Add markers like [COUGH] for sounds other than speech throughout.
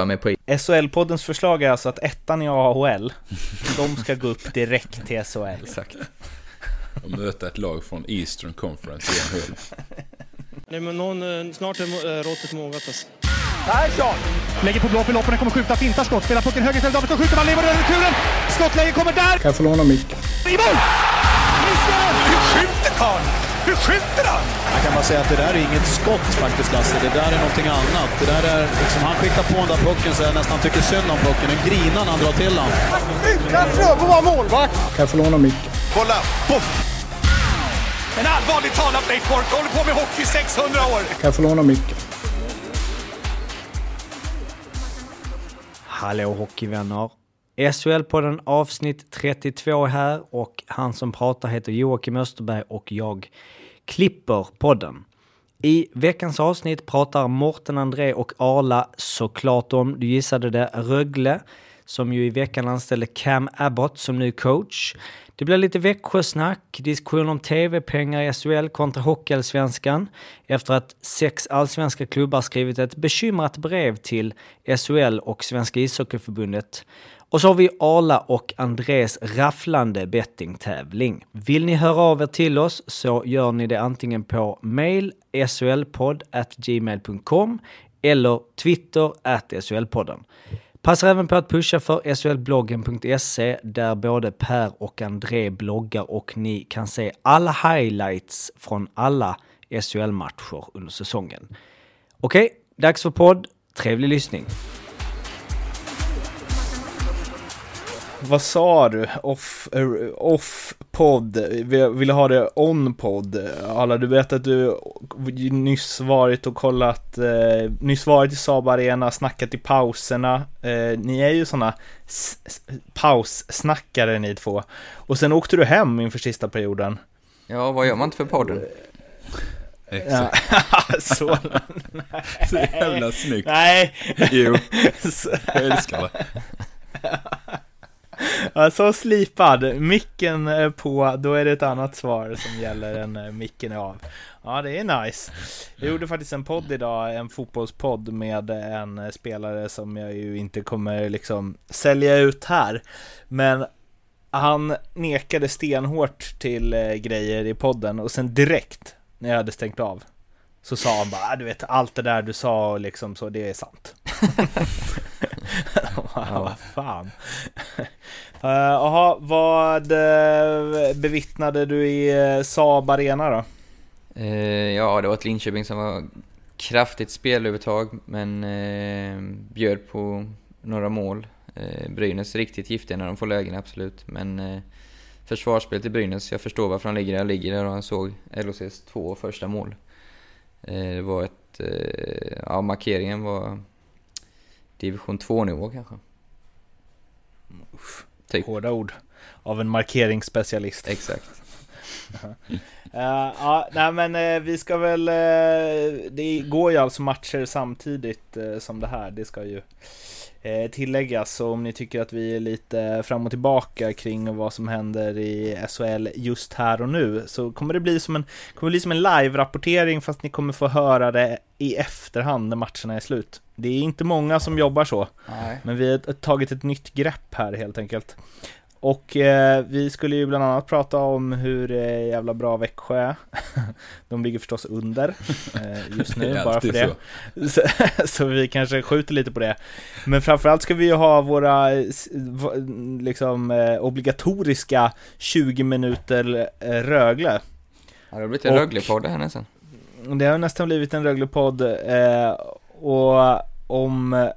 jag mig på. SHL-poddens förslag är alltså att ettan i AHL, [LAUGHS] de ska gå upp direkt till SHL. Exakt. Och möta ett lag från Eastern Conference i NHL. Nej, men någon, eh, snart är eh, råttet mogat alltså. Persson! Lägger på blå för loppen, kommer skjuta, fintar skott, spelar pucken höger istället, Davidsson skjuter, man lever över returen! Skottläge kommer där! Kan jag få låna micken? I mål! Missar! Hur skjuter karln? Hur skjuter han? Jag kan bara säga att det där är inget skott faktiskt Lasse, det där är någonting annat. Det där är liksom, han skickar på den där pucken så jag nästan tycker synd om pucken. Den grinar när han drar till den. Utan Fröbo var målvakt! Kan jag få låna micken? Kolla! Poff! En allvarligt talad Blake Bork håller på med hockey i 600 år! Kan jag få låna micken? Hallå hockeyvänner! SHL-podden avsnitt 32 här och han som pratar heter Joakim Österberg och jag klipper podden. I veckans avsnitt pratar Morten André och Arla såklart om, du gissade det, Rögle som ju i veckan anställde Cam Abbott som ny coach. Det blir lite Växjösnack, diskussion om tv-pengar i SHL kontra Hockeyallsvenskan efter att sex allsvenska klubbar skrivit ett bekymrat brev till SHL och Svenska ishockeyförbundet. Och så har vi Arla och Andres rafflande bettingtävling. Vill ni höra av er till oss så gör ni det antingen på mail solpodd@gmail.com eller Twitter at solpodden. Passar även på att pusha för solbloggen.se där både Per och André bloggar och ni kan se alla highlights från alla SHL-matcher under säsongen. Okej, dags för podd. Trevlig lyssning. Vad sa du? Off, eh, off podd? Vill vill ha det on podd? Alla, du berättade att du nyss varit och kollat, eh, nyss varit i Saab Arena, snackat i pauserna. Eh, ni är ju sådana paussnackare ni två. Och sen åkte du hem inför sista perioden. Ja, vad gör man inte för podden? Exakt. Ja, [LAUGHS] så, [LAUGHS] Så jävla snyggt. nej. Jo, [LAUGHS] jag älskar det. Så slipad. Micken är på, då är det ett annat svar som gäller än eh, micken är av. Ja, det är nice. Jag gjorde faktiskt en podd idag, en fotbollspodd med en eh, spelare som jag ju inte kommer liksom sälja ut här. Men han nekade stenhårt till grejer i podden och sen direkt när jag hade stängt av så sa han bara, ah, du vet allt det där du sa och liksom så, det är sant ja. [LAUGHS] Vad fan. Eh, Jaha, vad eh, bevittnade du i uh, Saab Arena då? Eh, ja, det var ett Linköping som var kraftigt spelövertag, men eh, bjöd på några mål. Eh, Brynäs riktigt giftiga när de får lägen, absolut. Men eh, försvarsspelet i Brynäs, jag förstår varför han ligger där han ligger där och han såg LHCs två första mål. Eh, det var ett... Eh, ja, markeringen var division 2-nivå kanske. Typ. Hårda ord av en markeringsspecialist. Exakt. [LAUGHS] Eh, ja, nej men eh, vi ska väl, eh, det går ju alltså matcher samtidigt som det här, det ska ju tilläggas. Så om ni tycker att vi är lite fram och tillbaka kring vad som händer i SHL just här och nu så kommer det bli som en, kommer bli som en live-rapportering fast ni kommer få höra det i efterhand när matcherna är slut. Det är inte många som jobbar så. Nej. Men vi har tagit ett nytt grepp här helt enkelt. Och eh, vi skulle ju bland annat prata om hur eh, jävla bra Växjö är. [LAUGHS] De ligger förstås under eh, just nu, [LAUGHS] bara för det. [LAUGHS] Så, så vi kanske skjuter lite på det. Men framförallt ska vi ju ha våra liksom eh, obligatoriska 20 minuter eh, Rögle. Ja, det har blivit en Rögle-podd här nästan. Det har nästan blivit en Rögle-podd eh, och om eh,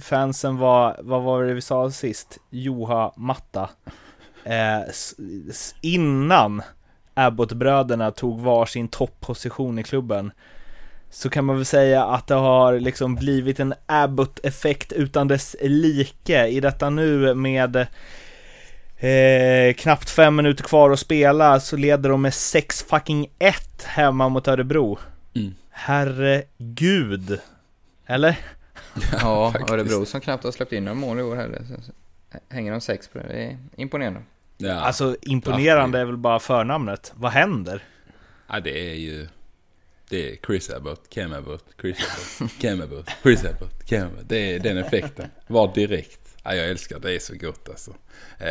fansen var, vad var det vi sa sist? Joha Matta. Eh, s- s- innan Abbott-bröderna tog varsin topposition i klubben så kan man väl säga att det har liksom blivit en Abbott-effekt utan dess like i detta nu med eh, knappt fem minuter kvar att spela så leder de med 6 fucking 1 hemma mot Örebro. Mm. Herregud. Eller? Ja, [LAUGHS] Faktiskt. Örebro som knappt har släppt in några mål i år heller. Så, så, hänger de sex på det, det är imponerande. Ja. Alltså imponerande är väl bara förnamnet. Vad händer? ja, det är ju... Det är Chris Abbott, Cam Abbott, Chris Abbott, Cam Abbott, Chris Abbott, Cam Abbott. Det är den effekten. Var direkt. Ja, jag älskar det. Det är så gott alltså. Eh,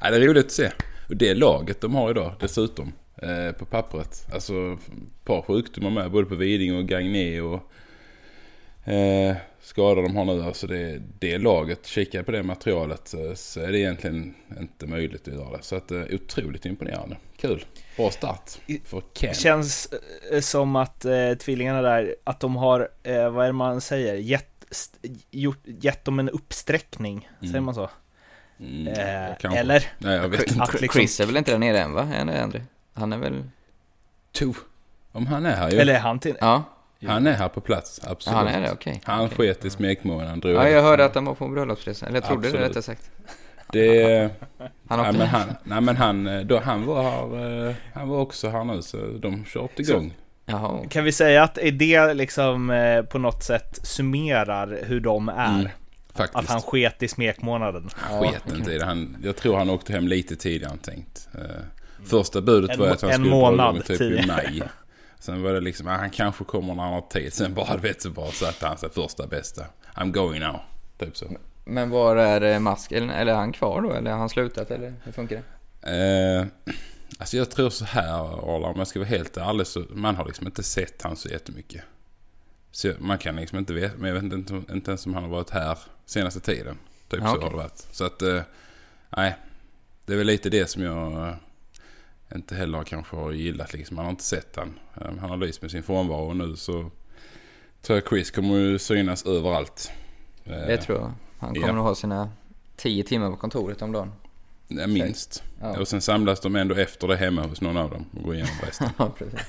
ja, det är roligt att se. Och det laget de har idag dessutom. Eh, på pappret. Alltså ett par sjukdomar med. Både på Viding och Gagné och eh, skador de har nu. Alltså det, det laget. Kika på det materialet så, är det egentligen inte möjligt att göra det. Så att eh, otroligt imponerande. Kul. Bra start för Cam. Känns eh, som att eh, tvillingarna där, att de har, eh, vad är det man säger, gett, st- gjort, gett dem en uppsträckning, säger man så? Mm, Eh, eller? Nej, jag vet inte. Att liksom, Chris är väl inte där nere än va? Är han det, André? Han är väl... To. Om han är här ju. eller är han till, Ja, Han är här på plats, ja absolut. han är det, okej. Han Okej. sket i smekmånaden, drog Ja, jag hörde att han var på bröllopsresa. Eller jag trodde det Absolut. rättare sagt. Det... [LAUGHS] Han nej, åkte men han, nej men han, eh, då, han var här, eh, han var också här nu så de körde igång. Jaha. kan vi säga att det liksom eh, på något sätt summerar hur de är? Mm, Faktiskt. Att han sket i smekmånaden? Han sket inte i det. Han, jag tror han åkte hem lite tidigare än tänkt. Första budet En var att han en skulle månad igång typ tidigare. i maj. [LAUGHS] Sen var det liksom, ah, han kanske kommer när han har tid. Sen bara, vet du, bara satte han sig första bästa. I'm going now. Typ så. Men var är eh, Mask? Eller, eller är han kvar då? Eller har han slutat? Eller hur funkar det? Eh, [CLEARS THROAT] alltså jag tror så här Arla, om jag ska vara helt ärlig så man har liksom inte sett han så jättemycket. Så man kan liksom inte veta, men jag vet inte, inte ens om han har varit här senaste tiden. Typ Ja, så okej. har det varit. Så att, eh, nej. Det är väl lite det som jag eh, inte heller kanske har gillat liksom. Man har inte sett han. Eh, han har lyst med sin frånvaro och nu så tror jag Chris kommer ju synas överallt. Det tror jag. Han kommer ja. ha sina tio timmar på kontoret om dagen. ja, minst. Ja, Och sen samlas de ändå efter det hemma hos någon av dem och går igenom [LAUGHS] resten. ja precis.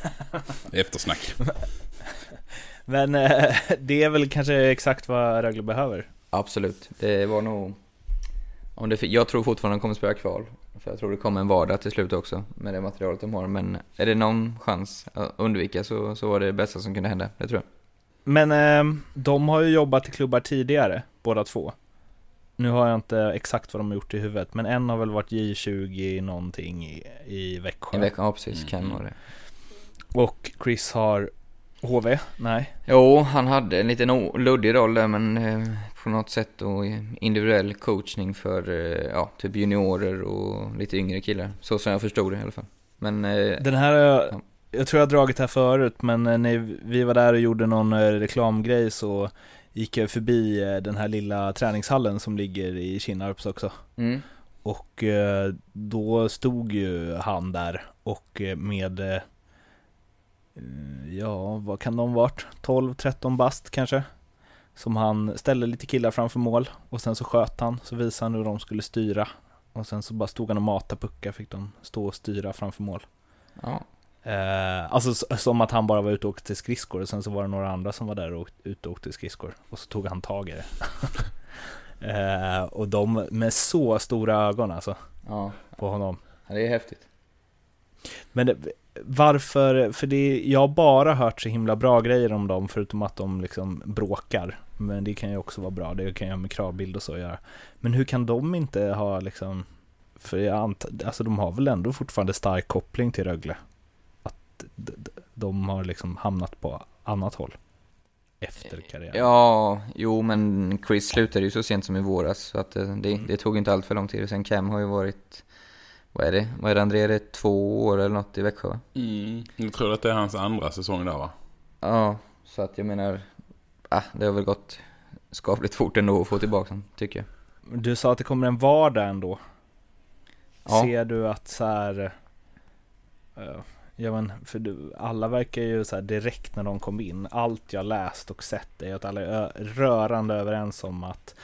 Eftersnack. [LAUGHS] Men eh, [LAUGHS] det är väl kanske exakt vad Rögle behöver? Absolut. Det var nog... Om det, jag tror fortfarande de kommer spela kval. För jag tror det kommer en vardag till slut också med det materialet de har. Men är det någon chans att undvika så, så var det det bästa som kunde hända. Det tror jag. Men eh, de har ju jobbat i klubbar tidigare, båda två. Nu har jag inte exakt vad de har gjort i huvudet, men en har väl varit J20 någonting i, i Växjö. En vecka, ja precis. Mm. Kan vara det. Och Chris har HV? Nej. Jo, han hade en liten luddig roll där men eh, på något sätt då individuell coachning för eh, ja, typ juniorer och lite yngre killar. Så som jag förstod det i alla fall. Men eh, Den här, har jag, Ja. jag tror jag har dragit här förut, men när vi var där och gjorde någon reklamgrej så gick jag förbi den här lilla träningshallen som ligger i Kinnarps också. mm, Och då stod ju han där och med, ja vad kan de varit? 12-13 bast kanske? Som han ställde lite killar framför mål och sen så sköt han, så visade han hur de skulle styra. Och sen så bara stod han och matade puckar, fick de stå och styra framför mål. ja, Eh, alltså som att han bara var ute och åkte skridskor och sen så var det några andra som var där och ute och åkte skridskor. Och så tog han tag i det. [LAUGHS] eh, och de med så stora ögon alltså ja, på honom. ja, det är häftigt. Men det, varför, för det, jag har bara hört så himla bra grejer om dem förutom att de liksom bråkar. Men det kan ju också vara bra, det kan ha med kravbild och så göra. Men hur kan de inte ha liksom, för jag antar, alltså de har väl ändå fortfarande stark koppling till Rögle? Att de har liksom hamnat på annat håll efter karriären. Ja, jo men Chris slutade ju så sent som i våras så att eh, det, det tog inte allt för lång tid. Och sen Cam har ju varit, vad är det, vad är det André, är det två år eller något i Växjö va? Mm. Jag tror att det är hans andra säsong där va? Ja, så att jag menar, ah, det har väl gått skapligt fort ändå att få tillbaka honom, tycker jag. Du sa att det kommer en vardag ändå. Ja. Ser du att så här, eh, ja men för du, alla verkar ju så här direkt när de kom in, allt jag läst och sett är att alla är rörande överens om att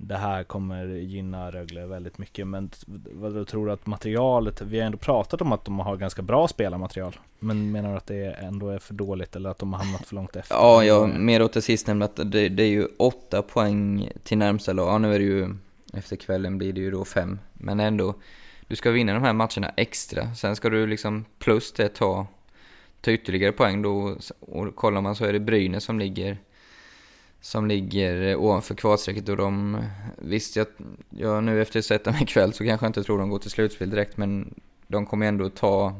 det här kommer gynna Rögle väldigt mycket. Men vad du tror du att materialet, vi har ändå pratat om att de har ganska bra spelarmaterial. Men menar du att det ändå är för dåligt eller att de har hamnat för långt efter? Ja, jag mer åt det sistnämnda att det, det är ju åtta poäng till närmsta lag. Ja, nu är det ju, efter kvällen blir det ju då fem. Men ändå, du ska vinna de här matcherna extra. Sen ska du liksom plus det ta, ta ytterligare poäng då. Och kollar man så är det Brynäs som ligger som ligger eh, ovanför kvalstrecket och de, visst jag, jag nu efter att sett dem [LAUGHS] ikväll så kanske jag inte tror de går till slutspel direkt men de kommer ändå ta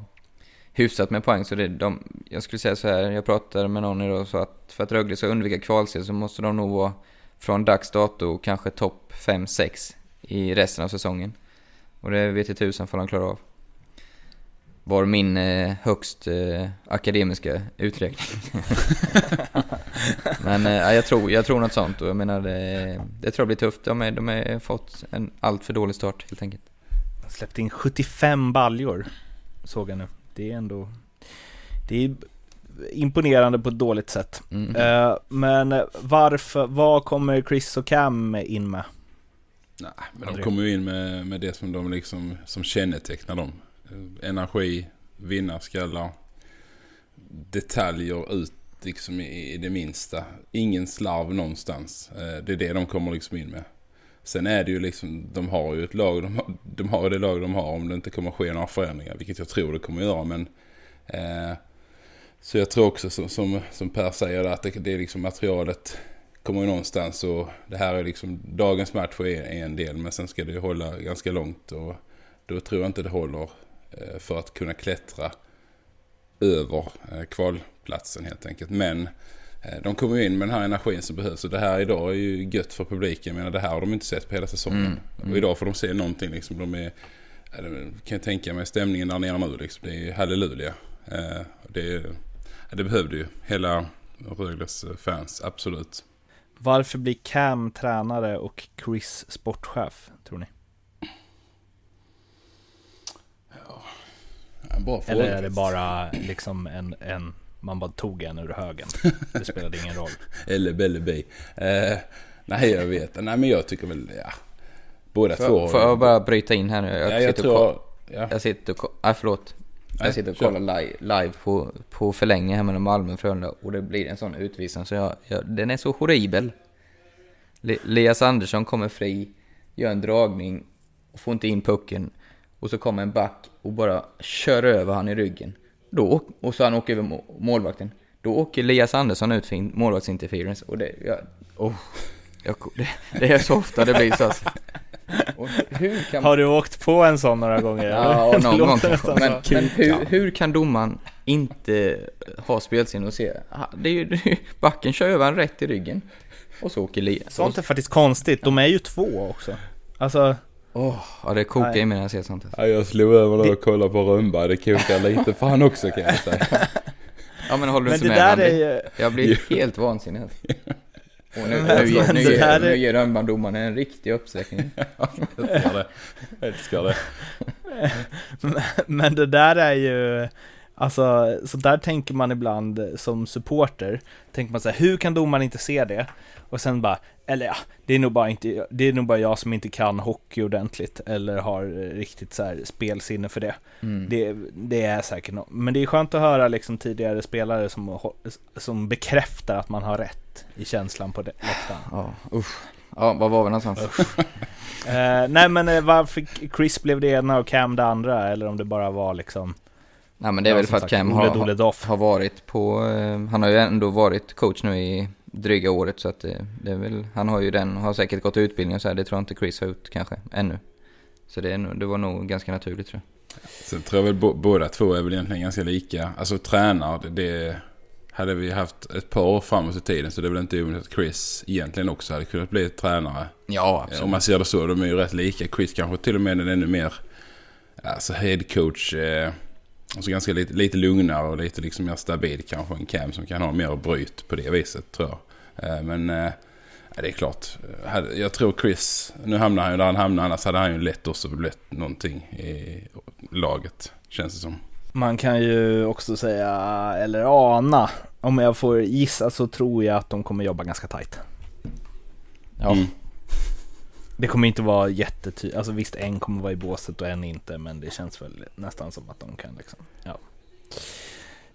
hyfsat med poäng. Så det, de, jag skulle säga så här, jag pratade med någon idag och sa att för att Rögle ska undvika kvalserie så måste de nog vara från dags dato kanske topp 5-6 i resten av säsongen. Och det vet jag tusan för de klarar av. Var min eh, högst eh, akademiska uträkning. [LAUGHS] Men eh, jag, tror, jag tror något sånt och jag menar det, det tror jag blir tufft. De har de är fått en allt för dålig start helt enkelt. Släppte in 75 baljor, såg jag nu. Det är ändå... Det är imponerande på ett dåligt sätt. Mm. Eh, men varför, vad kommer Chris och Cam in med? Nej, men de kommer ju in med, med det som de liksom som kännetecknar dem. Eh, energi, vinnarskallar, detaljer ut liksom i, det minsta. Ingen slarv någonstans. Eh, det är det de kommer liksom in med. Sen är det ju liksom, de har ju ett lag, de har, de har det lag de har om det inte kommer ske några förändringar, vilket jag tror det kommer göra. Men, eh, så jag tror också som, som, som Per säger att det, det är liksom materialet kommer ju någonstans och det här är liksom, dagens match är är en del men sen ska det ju hålla ganska långt och då tror jag inte det håller för att kunna klättra över eh, kvalplatsen helt enkelt. Men eh, de kommer ju in med den här energin som behövs och det här idag är ju gött för publiken. Jag menar det här har de inte sett på hela säsongen. Och idag får de se någonting liksom. De är, kan jag tänka mig stämningen där nere nu liksom. Det är ju halleluja. Eh, det, det behövde ju hela Rögles eh, fans, absolut. Varför blir Cam tränare och Chris sportchef, tror ni? Ja, bra fråga. Eller är det bara liksom en, en man bara tog en ur högen? Det spelade ingen roll. [LAUGHS] Eller Belle Bi. Eh, nej, jag vet Nej, men jag tycker väl, ja. Båda två. Får, får jag bara bryta in här nu? Jag, ja, jag sitter, och, tror... ko- Ja. jag sitter och... Nej, förlåt. Nej, Jag sitter och kollar live, live på, på förlänge här mellan Malmö och Frölunda och det blir en sån utvisning så jag, jag, den är så horribel. Le, Leas Andersson kommer fri, gör en dragning och får inte in pucken. Och så kommer en back och bara kör över han i ryggen. Då, och så han åker över må- målvakten. Då åker Elias Andersson ut för in- målvaktsinterference och det, jag, oh, jag, det, det är så ofta det blir så. Alltså. [LAUGHS] Kan Har du åkt på en sån några gånger? Ja, eller? någon [LAUGHS] gång Men, men hur, hur kan domaren inte ha spelsinne och se? Det är ju, backen kör över rätt i ryggen. Och så åker Elias. Sånt är faktiskt konstigt. De är ju två också. Alltså, Åh, ja det kokar Nej. i mig när jag ser sånt. Ja, jag slog över där och kollade på Rönnberg. Det kokar lite för han också kan jag säga. [LAUGHS] Ja men håller du men inte med där Andy? ju... Jag blir [LAUGHS] helt vansinnig. Och nu, Men nu, ger- nu, ger- nu ger Rönnbanedomaren en riktig uppsträckning. [LAUGHS] Älskar det. Älskar det. Men det där är ju, alltså, så där tänker man ibland som supporter. Tänker man så här, hur kan domaren inte se det? Och sen bara, eller ja, det är nog bara inte, det är nog bara jag som inte kan hockey ordentligt eller har riktigt så här spelsinne för det. Mm. Det, det är säkert något. Men det är skönt att höra liksom tidigare spelare som, som bekräftar att man har rätt i känslan på det- läktaren. Ja, usch. Ja, var var vi någonstans? [LAUGHS] Eh, nej men eh, varför Chris blev det ena och Cam det andra eller om det bara var liksom Nej men det är väl för att Cam har, har varit på, eh, han har ju ändå varit coach nu i dryga året så att det, det är väl, han har ju den, har säkert gått utbildning och så här, det tror jag inte Chris har gjort kanske, ännu. Så det, är, det var nog ganska naturligt tror jag. Sen tror jag väl båda två är väl egentligen ganska lika. Alltså tränar, det, hade vi haft ett par år framåt i tiden så det är väl inte omöjligt att Chris egentligen också hade kunnat bli tränare. Ja, Om man ser det så, de är ju rätt lika. Chris kanske till och med är ännu mer alltså head coach. Eh, alltså ganska lite, lite lugnare och lite liksom mer stabil kanske än Cam som kan ha mer bryt på det viset tror jag. Eh, men eh, det är klart. Eh, Jag tror Chris, nu hamnar han ju där han hamnar annars hade han ju lätt också blivit någonting i laget. Känns det som. Man kan ju också säga, eller ana, om jag får gissa så tror jag att de kommer jobba ganska tajt. ja. Mm. Det kommer inte vara jättetydligt, alltså visst en kommer vara i båset och en inte, men det känns väl nästan som att de kan liksom, ja.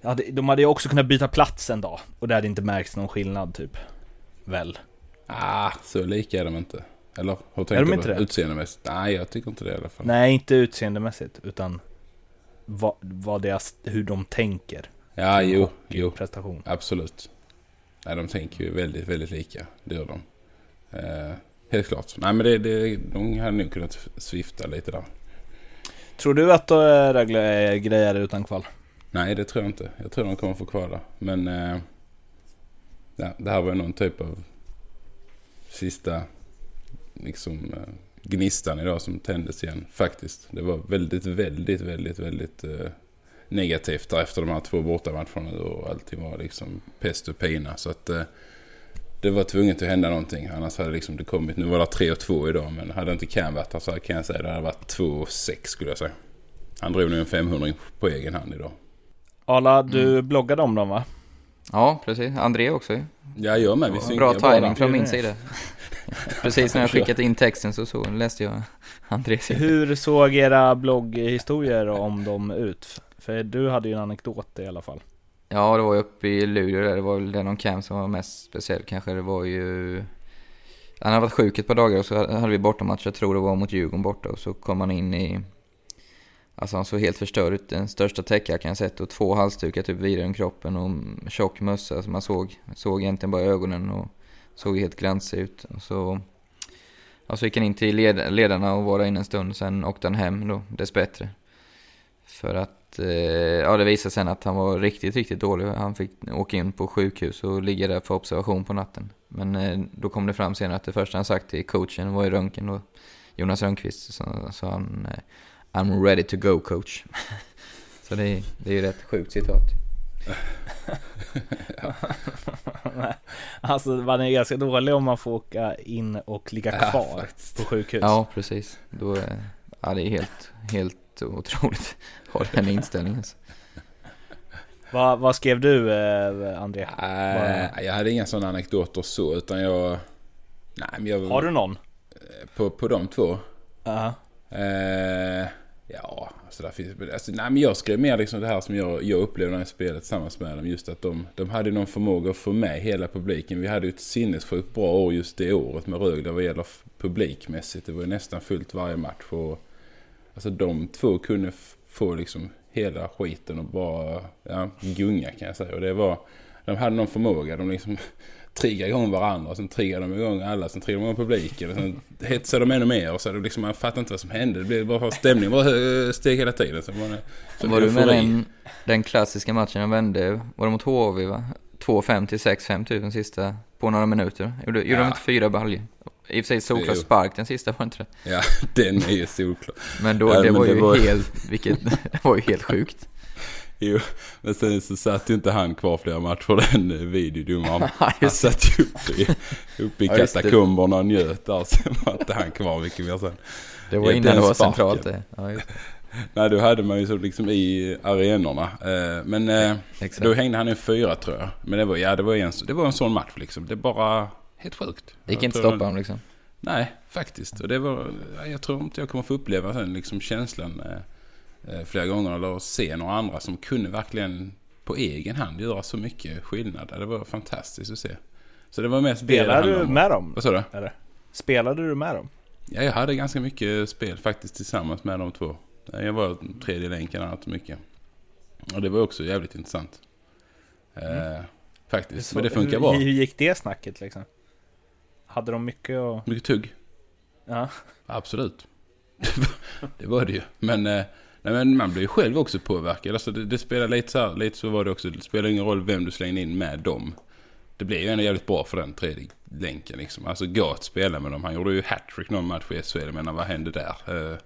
ja de hade ju också kunnat byta plats en dag och det hade inte märkts någon skillnad typ. Väl? Ah, så lika är de inte. Eller hur tänker Är de du? inte det? Utseendemässigt? Nej, jag tycker inte det i alla fall. Nej, inte utseendemässigt, utan vad, vad deras, hur de tänker. Ja, Som jo, jo. Prestation. Absolut. Nej, de tänker ju väldigt, väldigt lika. Det gör de. Eh, helt klart. Nej, men det, det, de hade nog kunnat svifta lite där. Tror du att äh, Rögle är grejare utan kval? Nej, det tror jag inte. Jag tror de kommer få kvala. Men eh, ja, det här var någon typ av sista liksom, eh, gnistan idag som tändes igen faktiskt. Det var väldigt, väldigt, väldigt, väldigt eh, negativt där efter de här två bortamatcherna och allting var liksom pest och pina. Så att eh, det var tvunget att hända någonting. Annars hade liksom det kommit, nu var det 3 och 2 idag men hade inte Cam varit här så kan jag säga det hade varit 2 och 6 skulle jag säga. Han drog nu en 500 på egen hand idag. Arla, du bloggade om dem va? Ja, precis. André också ju. Ja, jag med. Vi Bra synkar timing bara. från min sida. [LAUGHS] Precis när jag skickat in texten så, så läste jag Andrés. Hur såg era blogghistorier om dem ut? För du hade ju en anekdot i alla fall. Ja, det var ju uppe i Luleå där. Det var väl den om Cam som var mest speciell kanske. Det var ju... Han hade varit sjuk ett par dagar och så hade vi bortamatch. Jag tror det var mot Djurgården borta. Och så kom han in i... Alltså han såg helt förstörd ut. Den största täckjackan jag sett och två halsdukar typ vidare än kroppen och tjock mössa. Så man såg, såg egentligen bara ögonen och såg helt glansig ut. Och så... Ja, så gick han in till led, ledarna och var där inne en stund. Sen åkte han hem då, dessbättre. För att, eh, ja det visade sen att han var riktigt, riktigt dålig. Han fick åka in på sjukhus och ligga där för observation på natten. Men eh, då kom det fram senare att det första han sagt till coachen var i röntgen då, Jonas Rönnqvist. Så så han, eh, I'm ready to go coach. [LAUGHS] så det, är- det är ju rätt sjukt citat. [LAUGHS] alltså man är ganska dålig om man får åka in och ligga Ja, kvar faktiskt. på sjukhus. Ja, precis. Då, eh, ja det är helt, helt otroligt [LAUGHS] att ha den inställningen. alltså. Vad, vad skrev du eh, André? Äh, jag hade inga sådana anekdoter så utan jag... Nej men jag... Har du någon? På, på de två? Ja. Eh, ja, alltså där finns alltså, Nej men jag skrev mer liksom det här som jag, jag upplevde när jag spelade tillsammans med dem. Just att de, de hade någon förmåga att få med hela publiken. Vi hade ju ett sinnessjukt bra år just det året med Rögle vad gäller publikmässigt. Det var ju nästan fullt varje match. Och, alltså de två kunde få liksom hela skiten och bara ja, gunga kan jag säga. Och det var, de hade någon förmåga. De liksom triggade igång varandra. Sen triggade de igång alla. Sen triggade de igång publiken. Och sen hetsade de ännu mer. Och så liksom, man fattade inte vad som hände. Det blev bara stämningen bara steg hela tiden. Så var, det, så Var du med den, den klassiska matchen jag vände? Var det mot HV va? 2-5 till 6-5 typ den sista på några minuter. Gjorde, gjorde de inte fyra baljor? I och för sig solklar spark den sista var inte det? Ja, [LAUGHS] den är ju solklar. Men då, Ja, det men var det ju var- helt, vilket, [LAUGHS] det var ju helt sjukt. [LAUGHS] Jo, men sen så satt ju inte han kvar flera matcher den eh, videodomaren. [LAUGHS] Ja, Han satt ju uppe i, uppe i Ja, katakomberna och njöt där. Sen [LAUGHS] var inte han kvar mycket mer sen. Det var Ja, innan det var centralt det. Ja. Nej, då hade man ju så liksom i arenorna. Eh, Men eh, Exakt. då hängde han i fyra tror jag. Men det var, ja, det var, en, det var en sån match liksom. Det är bara helt sjukt. Det gick inte stoppa honom liksom. Nej, faktiskt. Och det var, jag tror inte jag kommer få uppleva sen liksom känslan eh, eh, flera gånger. Eller se några andra som kunde verkligen på egen hand göra så mycket skillnad. Det var fantastiskt att se. Så det var mest det det Spelade handlade du med dem? Vad sa du? Eller? Spelade du med dem? Ja, jag hade ganska mycket spel faktiskt tillsammans med de två. Jag var tredje länken annat mycket. Och det var också jävligt intressant. Eh, faktiskt. Men det funkar bra. Hur gick det snacket liksom? Hade de mycket att... Mycket tugg. Ja. Absolut. [LAUGHS] det var det ju. Men, eh, nej, men man blir ju själv också påverkad. Alltså det, det spelar lite så här, lite så var det också. Det spelar ingen roll vem du slänger in med dem. Det blir ju ändå jävligt bra för den tredje länken liksom. Alltså Gat spelar med dem. Han gjorde ju hattrick någon match i SHL. Jag menar vad hände där? Eh,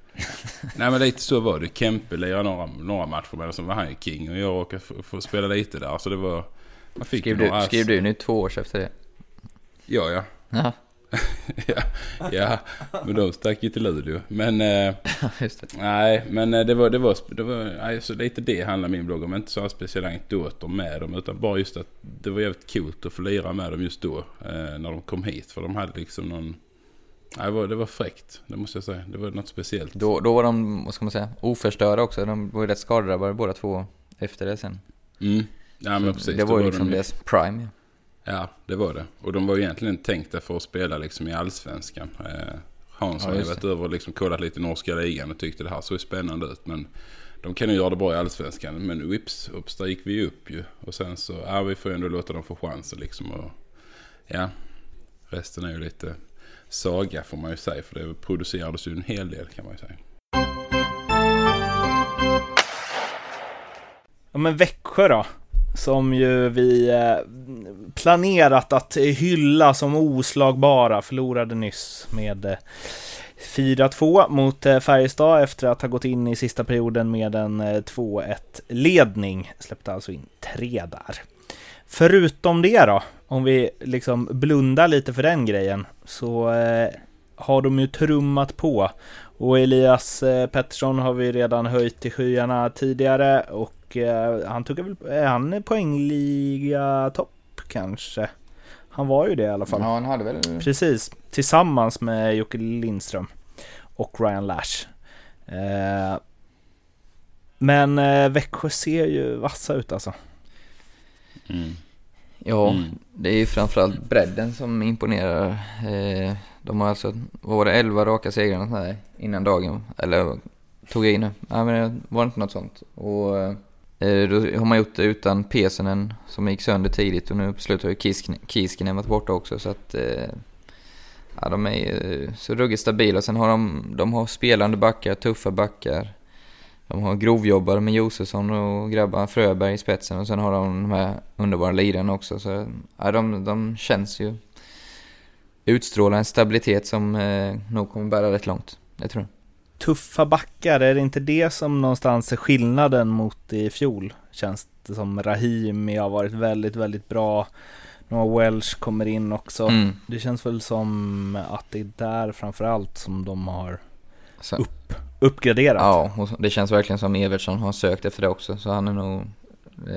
[LAUGHS] nej men lite så var det. Kempe lirade några, några matcher med så var han ju king. Och jag råkade få, få spela lite där. Så det var... Man fick Skrev du, skrev du nu två år efter det? Ja, ja. Ja, [LAUGHS] ja, ja, men de stack ju till Luleå. Men... Eh. [LAUGHS] Nej, men eh, det var, det var, det var nej, så lite det handlar min blogg om. Inte så speciella anekdoter med dem. Utan bara just att det var jävligt coolt att få lira med dem just då. Eh, när de kom hit. För de hade liksom någon... Nej, det, var, det var fräckt. Det måste jag säga. Det var något speciellt. Då, då var de, vad ska man säga, oförstörda också. De var ju rätt skadedrabbade båda två efter det sen. Mm. Ja, men precis. det var ju liksom de, deras prime. ja. Ja, det var det. Och de var ju egentligen tänkta för att spela liksom i Allsvenskan. Eh, Hans Ja, har ju varit över och liksom kollat lite i norska ligan och tyckte det här såg spännande ut. Men de kan ju göra det bra i Allsvenskan. Men whips, ups, där gick vi upp ju. Och sen så, ja vi får ju ändå låta dem få chansen liksom. Och, ja, resten är ju lite saga får man ju säga. För det producerades ju en hel del kan man ju säga. Ja men Växjö då, som ju vi eh, planerat att hylla som oslagbara, förlorade nyss med eh, 4-2 mot eh, Färjestad efter att ha gått in i sista perioden med en 2-1 ledning. Släppte alltså in tre där. Förutom det då, om vi liksom blundar lite för den grejen, så har de ju trummat på. Och Elias Pettersson har vi redan höjt till skyarna tidigare och eh, han tog väl, är han poängliga topp kanske? Han var ju det i alla fall. Ja, han hade väl... Precis, tillsammans med Jocke Lindström och Ryan Lash. Eh, men eh, Växjö ser ju vassa ut alltså. Mm. Ja, Mm. det är ju framförallt bredden som imponerar. De har alltså, vad var det, 11 raka segrar och innan dagen. Eller tog jag in det? Nej men det var inte något sånt. Och Eh, då har man gjort det utan Pesonen som gick sönder tidigt och nu på slutet har ju Kiskinen, varit borta också så att eh, Ja, de är ju eh, så ruggigt stabila. Sen har de, de har spelande backar, tuffa backar. De har grovjobbare med Josefsson och grabbar Fröberg i spetsen och sen har de de här underbara lirarna också. Så ja, de, de känns ju utstrålar en stabilitet som eh, nog kommer bära rätt långt. Det tror jag. Tuffa backar, är det inte det som någonstans är skillnaden mot i fjol? Känns det som Rahimi har varit väldigt, väldigt bra. Noah Welsh kommer in också. Mm. Det känns väl som att det är där framförallt som de har Så, uppgraderat. ja, och det känns verkligen som Evertsson har sökt efter det också. Så han är nog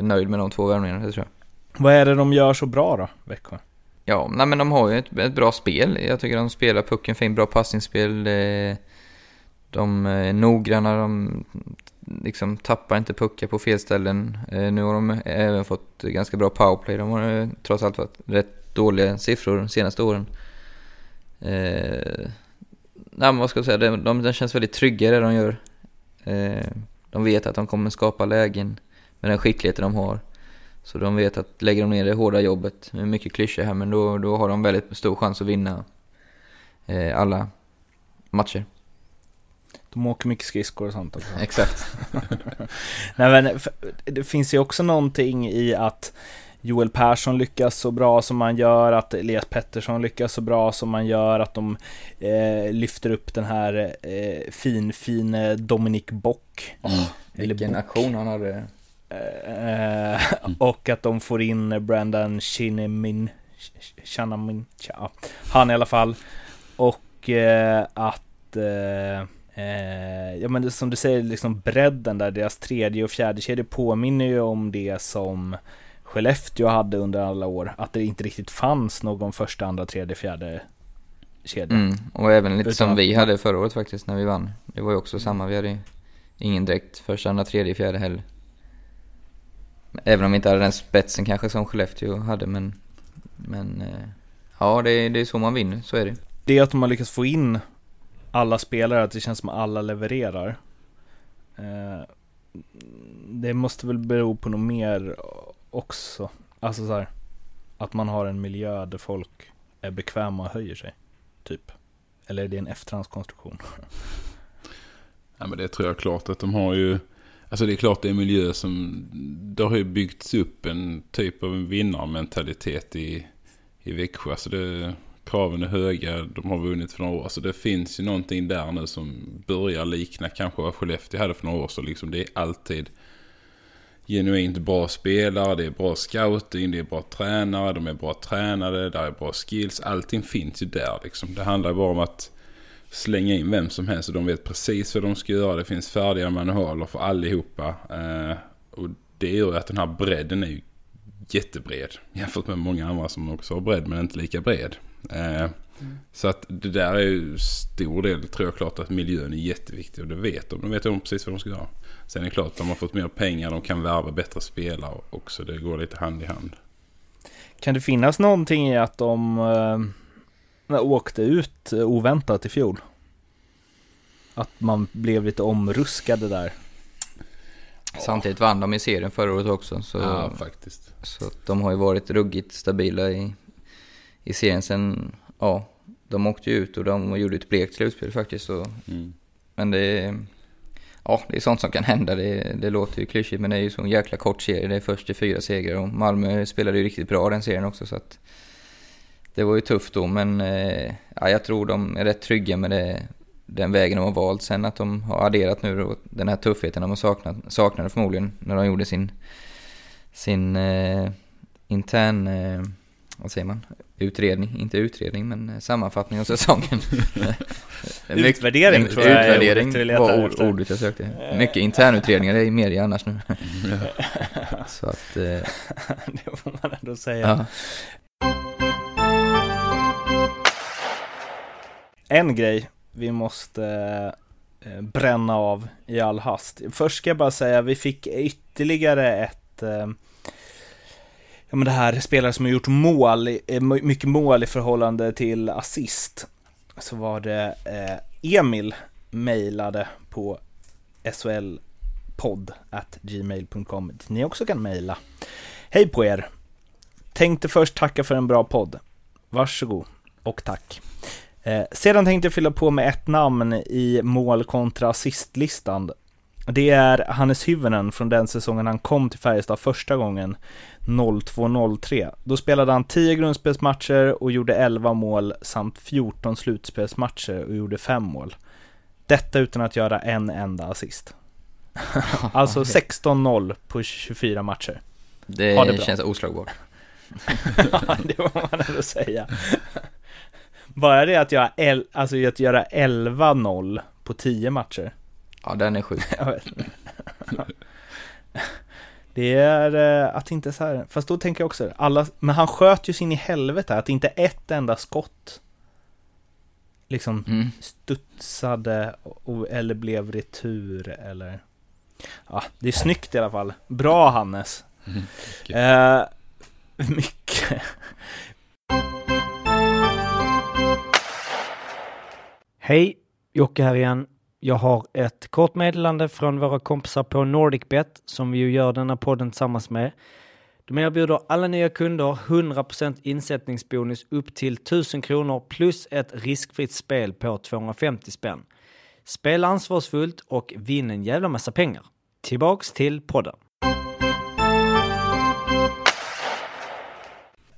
nöjd med de två värvningarna, det tror jag. Vad är det de gör så bra då, Växjö? Ja, nej men de har ju ett, ett bra spel. Jag tycker de spelar pucken fint, bra passningsspel. eh, de är noggranna, de liksom tappar inte puckar på fel ställen. Eh, nu har de även fått ganska bra powerplay. De har eh, trots allt varit rätt dåliga siffror de senaste åren. Eh, nej men vad ska jag säga, de, de, de känns väldigt trygga i det de gör. Eh, De vet att de kommer skapa lägen med den skickligheten de har. Så de vet att lägger de ner det hårda jobbet, det är mycket klyschor här, men då, då har de väldigt stor chans att vinna eh, alla matcher. De åker mycket skridskor och sånt också. Exakt. [LAUGHS] Nej men det finns ju också någonting i att Joel Persson lyckas så bra som man gör, att Elias Pettersson lyckas så bra som man gör, att de eh, lyfter upp den här eh, fin, fin eh, Dominic Bock. Eller Vilken Bock. aktion han hade. Eh, [LAUGHS] och att de får in Brandon Chinamin, Chanamin, ja, han i alla fall. Och eh, att, eh, ja men som du säger, liksom bredden där, deras tredje och fjärde kedja påminner ju om det som Skellefteå hade under alla år. Att det inte riktigt fanns någon första, andra, tredje, fjärde kedja. Mm, och även lite Utan som vi hade förra året faktiskt när vi vann. Det var ju också samma, vi hade ingen direkt första, andra, tredje, fjärde heller. Även om vi inte hade den spetsen kanske som Skellefteå hade men, men eh, ja det, är- det är så man vinner, så är det. det att de har lyckats få in alla spelare, att det känns som att alla levererar. Eh, det måste väl bero på något mer också. Alltså så här, att man har en miljö där folk är bekväma och höjer sig. Typ. Eller är det en efterhandskonstruktion? [LAUGHS] Ja, men det tror jag klart att de har ju... Alltså det är klart det är en miljö som... Det har ju byggts upp en typ av en vinnarmentalitet i, i Växjö. Alltså det, kraven är höga, de har vunnit för några år. Så det finns ju någonting där nu som börjar likna kanske vad Skellefteå hade för några år. Så liksom det är alltid genuint bra spelare, det är bra scouting, det är bra tränare, de är bra tränade, där är bra skills. Allting finns ju där liksom. Det handlar bara om att slänga in vem som helst och de vet precis vad de ska göra. Det finns färdiga manualer för allihopa. Eh, och det gör ju att den här bredden är ju jättebred jämfört med många andra som också har bredd men inte lika bred. Eh, Så att det där är ju stor del, tror jag klart att miljön är jätteviktig och det vet de. De vet om precis vad de ska göra. Sen är det klart, de har fått mer pengar, de kan värva bättre spelare också. Det går lite hand i hand. Kan det finnas någonting i att de eh, åkte ut oväntat i fjol? Att man blev lite omruskade där. Samtidigt vann de i serien förra året också så, Ja, faktiskt. så de har ju varit ruggigt stabila i, i serien sen, ja, de åkte ju ut och de gjorde ett blekt slutspel faktiskt. Så, Mm. men det, ja ja, det är sånt som kan hända. Det, det låter ju klyschigt men det är ju så en jäkla kort serie. Det är först till fyra segrar och Malmö spelade ju riktigt bra den serien också så att det var ju tufft då men eh, ja, jag tror de är rätt trygga med det, den vägen de har valt. Sen att de har adderat nu då, den här tuffheten de har saknat, saknade förmodligen när de gjorde sin, sin eh, intern, eh, vad säger man, utredning, inte utredning men eh, sammanfattning av säsongen. [LAUGHS] Utvärdering tror jag är Utvärdering ordet vi var efter. ordet jag sökte. Mycket internutredningar är i media annars nu. [LAUGHS] Så att, eh, [LAUGHS] det får man ändå säga. ja. En grej vi måste eh, bränna av i all hast. Först ska jag bara säga, vi fick ytterligare ett eh, Ja men det här spelare som har gjort mål, eh, mycket mål i förhållande till assist. Så var det eh, Emil mejlade på solpodd at gmail.com dit ni också kan mejla. Hej på er! Tänkte först tacka för en bra podd. Varsågod och tack. Eh, sedan tänkte jag fylla på med ett namn i mål kontra assistlistan. Det är Hannes Hyvönen från den säsongen han kom till Färjestad första gången, 02-03. Då spelade han 10 grundspelsmatcher och gjorde 11 mål samt 14 slutspelsmatcher och gjorde 5 mål. Detta utan att göra en enda assist. [LAUGHS] alltså 16-0 på 24 matcher. Det, Ha det känns oslagbart. [LAUGHS] det får man ändå säga. Bara det att göra, el- alltså att göra 11-0 på 10 matcher. Ja, den är sjuk. [LAUGHS] Jag vet inte. Det är eh, att inte så här, fast då tänker jag också, alla, men han sköt ju sin i helvete, att inte ett enda skott liksom Mm. studsade och, eller blev retur eller Ja, det är snyggt i alla fall. Bra Hannes. Mm, Eh, mycket. Hej, Jocke här igen. Jag har ett kort meddelande från våra kompisar på NordicBet som vi ju gör denna podden tillsammans med. De erbjuder alla nya kunder 100% insättningsbonus upp till 1000 kronor plus ett riskfritt spel på 250 spänn. Spela ansvarsfullt och vinn en jävla massa pengar. Tillbaks till podden.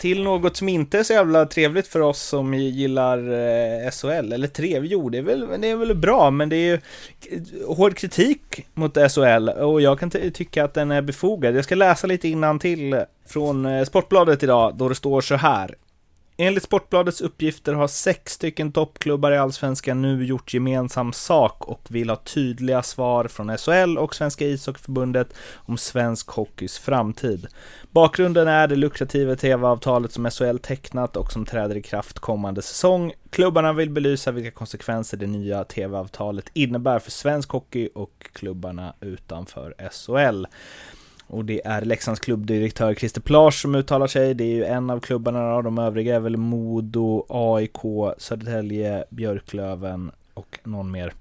Till något som inte är så jävla trevligt för oss som gillar eh, SHL, eller trevligt, jo det är, väl, det är väl bra, men det är ju hård kritik mot SHL och jag kan tycka att den är befogad. Jag ska läsa lite innan till från eh, Sportbladet idag, då det står så här. Enligt Sportbladets uppgifter har sex stycken toppklubbar i Allsvenskan nu gjort gemensam sak och vill ha tydliga svar från SHL och Svenska ishockeyförbundet om svensk hockeys framtid. Bakgrunden är det lukrativa tv-avtalet som SHL tecknat och som träder i kraft kommande säsong. Klubbarna vill belysa vilka konsekvenser det nya tv-avtalet innebär för svensk hockey och klubbarna utanför SHL. Och det är Leksands klubbdirektör Christer Plage som uttalar sig. Det är ju en av klubbarna och de övriga är väl Modo, AIK, Södertälje, Björklöven och någon mer.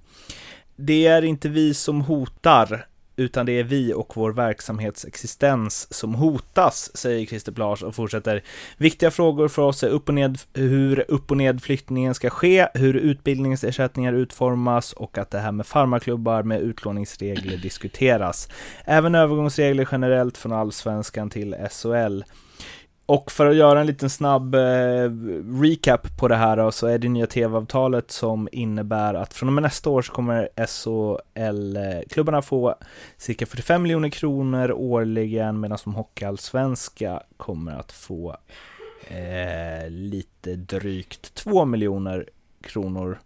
Det är inte vi som hotar, utan det är vi och vår verksamhetsexistens som hotas, säger Christer Plage och fortsätter. Viktiga frågor för oss är upp och ned, hur upp och nedflyttningen ska ske, hur utbildningsersättningar utformas och att det här med farmaklubbar med utlåningsregler diskuteras. Även övergångsregler generellt från allsvenskan till SHL. Och för att göra en liten snabb eh, recap på det här då, så är det nya tv-avtalet som innebär att från och med nästa år så kommer SHL-klubbarna få cirka 45 miljoner kronor årligen medan de hockeyallsvenska kommer att få eh, lite drygt 2 miljoner kronor.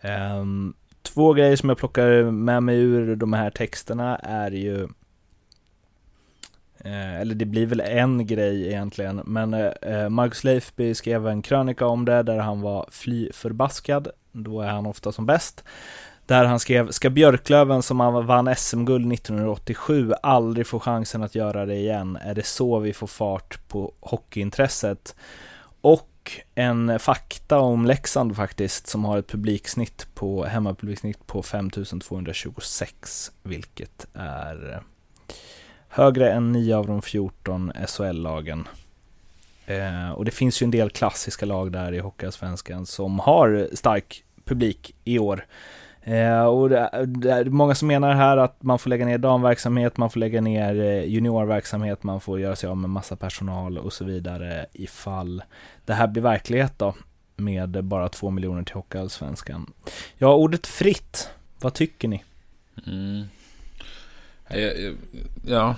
Ehm, två grejer som jag plockar med mig ur de här texterna är ju Eh, eller det blir väl en grej egentligen, men eh, eh, Marcus Leifby skrev en krönika om det där han var fly förbaskad, då är han ofta som bäst. Där han skrev, ska Björklöven som han vann SM-guld 1987 aldrig få chansen att göra det igen? Är det så vi får fart på hockeyintresset? Och en fakta om Leksand faktiskt, som har ett publiksnitt på, hemmapubliksnitt på 5226, vilket är högre än 9 av de 14 SHL-lagen. Eh, och det finns ju en del klassiska lag där i Hockeyallsvenskan som har stark publik i år. Eh, och det, det är många som menar här att man får lägga ner damverksamhet, man får lägga ner eh, juniorverksamhet, man får göra sig av med massa personal och så vidare ifall det här blir verklighet då med bara två miljoner till Hockeyallsvenskan. Ja, ordet fritt, vad tycker ni? Mm. Eh, eh, ja.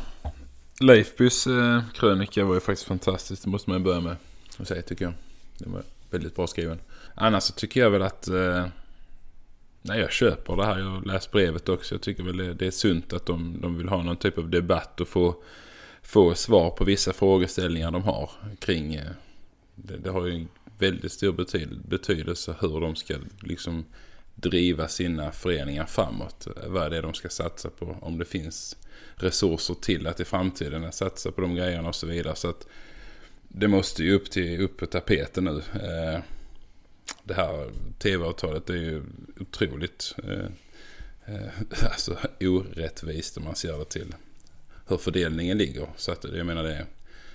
Leifbys eh, krönika var ju faktiskt fantastisk. Det måste man börja med att säga tycker jag. Den var väldigt bra skriven. Annars så tycker jag väl att... Nej, jag köper det här. Jag har läst brevet också. Jag tycker väl det, det är sunt att de, de vill ha någon typ av debatt och få, få svar på vissa frågeställningar de har kring... Det, det, har ju en väldigt stor betydelse hur de ska liksom driva sina föreningar framåt. Vad är det de ska satsa på? Om det finns resurser till att i framtiden satsa på de grejerna och så vidare. Så att det måste ju upp, till, upp på tapeten nu. Eh, det här tv-avtalet är ju otroligt eh, eh, alltså, orättvist om man ser det till hur fördelningen ligger. Så att jag menar det,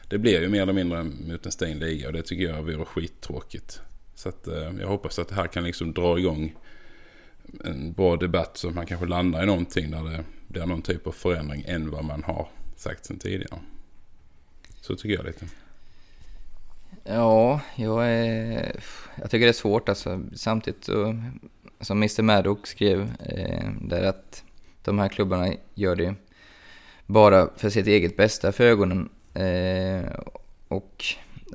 det blir ju mer eller mindre mot en stängd liga och det tycker jag vore skittråkigt. Så att jag hoppas att det här kan liksom dra igång en bra debatt så att man kanske landar i någonting där det blir någon typ av förändring än vad man har sagt sedan tidigare. Så tycker jag lite. Ja, jag, är, jag tycker det är svårt alltså. Samtidigt så, som Mr Maddock skrev eh, där att de här klubbarna gör det bara för sitt eget bästa för ögonen. Eh, och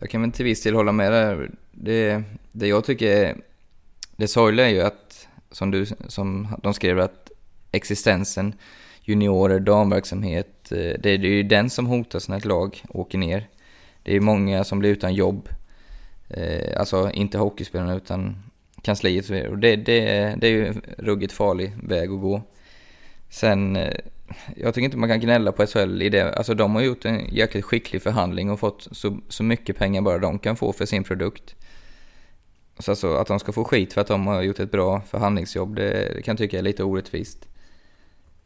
jag kan väl till viss del hålla med där. Det, det jag tycker är det sorgliga är ju att, som, du, som de skrev, att existensen, juniorer, damverksamhet, eh, det är ju den som hotas när ett lag åker ner. Det är många som blir utan jobb. Eh, alltså inte hockeyspelarna utan kansliet och det, det, det är ju en ruggigt farlig väg att gå. Sen, eh, jag tycker inte man kan gnälla på SHL i det. Alltså de har gjort en jäkligt skicklig förhandling och fått så, så mycket pengar bara de kan få för sin produkt. Så alltså att de ska få skit för att de har gjort ett bra förhandlingsjobb, det, kan jag tycka är lite orättvist.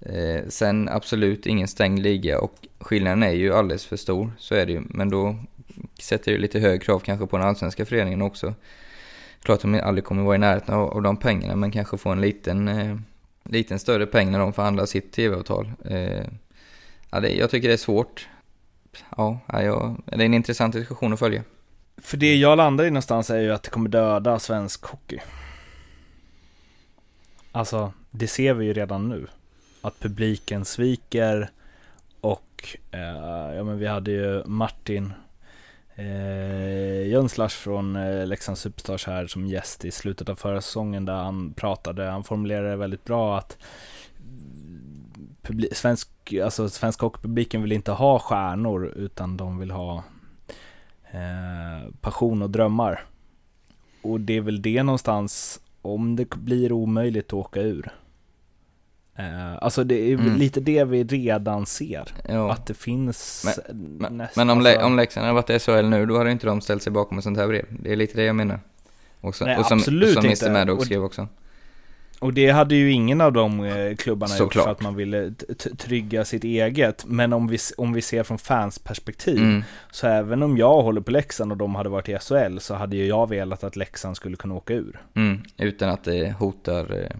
Eh, sen absolut ingen stängd liga och skillnaden är ju alldeles för stor, så är det ju. Men då sätter det lite högre krav kanske på den allsvenska föreningen också. Klart att de aldrig kommer vara i närheten av, av de pengarna, men kanske få en liten, eh, liten större peng när de förhandlar sitt tv-avtal. Eh, ja, det, jag tycker det är svårt. Ja, ja, det är en intressant diskussion att följa. För det jag landar i någonstans är ju att det kommer döda svensk hockey. Alltså, det ser vi ju redan nu att publiken sviker och eh, ja men vi hade ju Martin eh, Jönslash från eh, Leksands Superstars här som gäst i slutet av förra säsongen där han pratade, han formulerade det väldigt bra att svensk, alltså svensk hockeypubliken vill inte ha stjärnor utan de vill ha eh, passion och drömmar. Och det är väl det någonstans, om det blir omöjligt att åka ur, Uh, alltså det är mm. lite det vi redan ser. Jo. Att det finns Men, men, men om, Le om Leksand hade varit SHL nu, då hade inte de ställt sig bakom ett sånt här brev. Det är lite det jag menar. Också, Nej, och som, absolut som Mr. Maddox skrev också. Och det hade ju ingen av de eh, klubbarna Så gjort för att man ville trygga sitt eget. Men om vi, om vi ser från fans perspektiv, mm. så även om jag håller på Leksand och de hade varit i SHL, så hade ju jag velat att Leksand skulle kunna åka ur. Mm, utan att det hotar eh,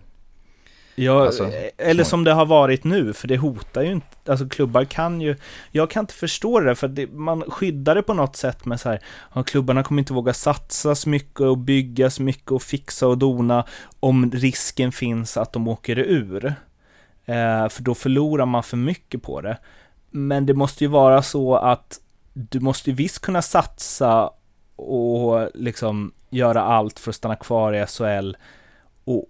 Ja, alltså, eller som det har varit nu, för det hotar ju inte, alltså klubbar kan ju, jag kan inte förstå det, för det, man skyddar det på något sätt med så här, ja, klubbarna kommer inte våga satsa så mycket och bygga så mycket och fixa och dona om risken finns att de åker ur. Eh, för då förlorar man för mycket på det. Men det måste ju vara så att du måste ju visst kunna satsa och liksom göra allt för att stanna kvar i SHL och,